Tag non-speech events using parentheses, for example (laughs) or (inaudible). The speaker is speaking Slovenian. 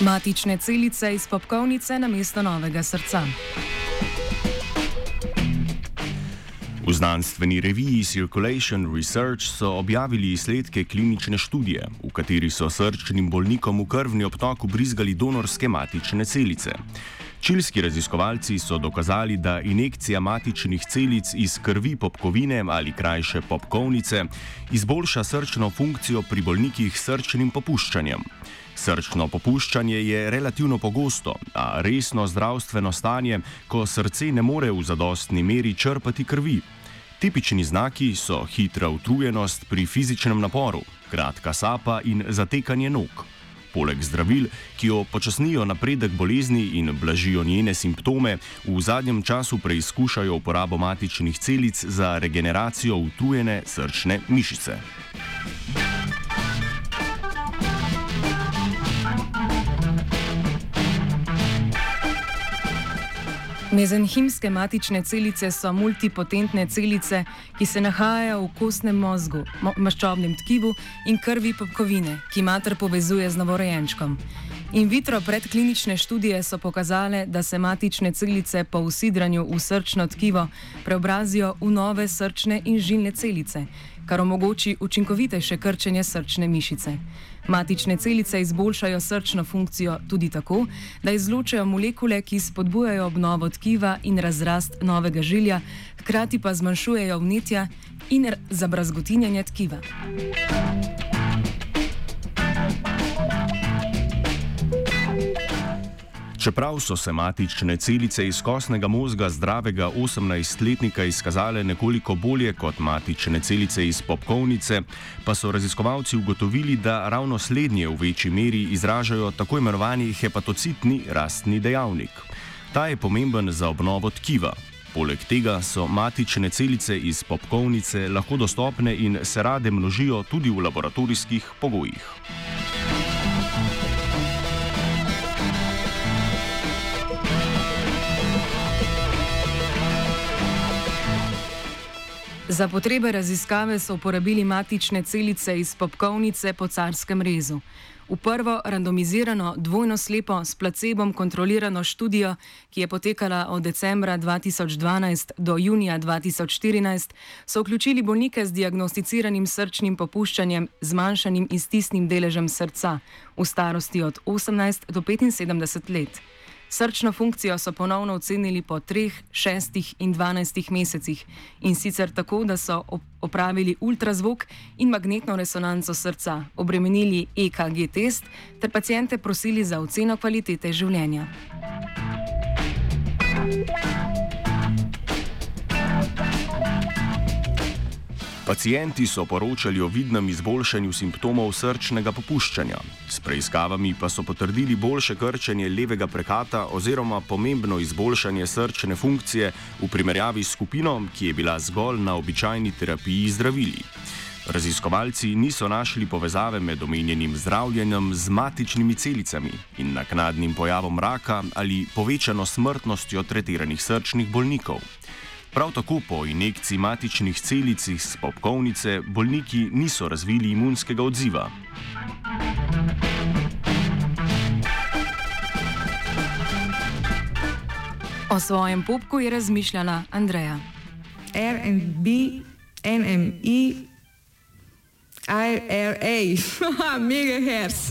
Matične celice iz popkovnice na mesto novega srca. V znanstveni reviji Circulation Research so objavili izsledke klinične študije, v kateri so srčnim bolnikom v krvni obtok brizgali donorske matične celice. Čilski raziskovalci so dokazali, da injekcija matičnih celic iz krvi popkovine ali krajše popkovnice izboljša srčno funkcijo pri bolnikih s srčnim popuščanjem. Srčno popuščanje je relativno pogosto, a resno zdravstveno stanje, ko srce ne more v zadostni meri črpati krvi. Tipični znaki so hitra utrujenost pri fizičnem naporu, kratka sapa in zatekanje nog. Poleg zdravil, ki opočasnijo napredek bolezni in blažijo njene simptome, v zadnjem času preizkušajo uporabo matičnih celic za regeneracijo utrujene srčne mišice. Mezenhimske matične celice so multipotentne celice, ki se nahajajo v kostnem mozgu, maščobnem tkivu in krvi popkovine, ki mater povezuje z novorojenčkom. In vitro predklinične študije so pokazale, da se matične celice po usidranju v srčno tkivo preobrazijo v nove srčne in žilne celice, kar omogoči učinkovitejše krčenje srčne mišice. Matične celice izboljšajo srčno funkcijo tudi tako, da izločajo molekule, ki spodbujajo obnovo tkiva in razrast novega žilja, hkrati pa zmanjšujejo vnetja in zabrazgotinjanje tkiva. Čeprav so se matične celice iz kostnega možga zdravega 18-letnika izkazale nekoliko bolje kot matične celice iz popkovnice, pa so raziskovalci ugotovili, da ravno slednje v večji meri izražajo tako imenovani hepatocitni rastni dejavnik. Ta je pomemben za obnovo tkiva. Poleg tega so matične celice iz popkovnice lahko dostopne in se rade množijo tudi v laboratorijskih pogojih. Za potrebe raziskave so uporabili matične celice iz popkovnice po carskem rezu. V prvo randomizirano, dvojno slepo, s placebom kontrolirano študijo, ki je potekala od decembra 2012 do junija 2014, so vključili bolnike z diagnosticiranim srčnim popuščanjem, zmanjšanim in stisnim deležem srca v starosti od 18 do 75 let. Srčno funkcijo so ponovno ocenili po 3, 6 in 12 mesecih in sicer tako, da so opravili ultrazvok in magnetno resonanco srca, obremenili EKG test ter pacijente prosili za oceno kvalitete življenja. Pacijenti so poročali o vidnem izboljšanju simptomov srčnega popuščanja. S preiskavami pa so potrdili boljše krčenje levega prekata oziroma pomembno izboljšanje srčne funkcije v primerjavi s skupino, ki je bila zgolj na običajni terapiji zdravili. Raziskovalci niso našli povezave med omenjenim zdravljenjem z matičnimi celicami in naknadnim pojavom raka ali povečano smrtnostjo tretiranih srčnih bolnikov. Prav tako po injekciji matičnih celic iz popkovnice bolniki niso razvili imunskega odziva. O svojem popku je razmišljala Andreja. RNB, NMI, IRA, (laughs) megahertz.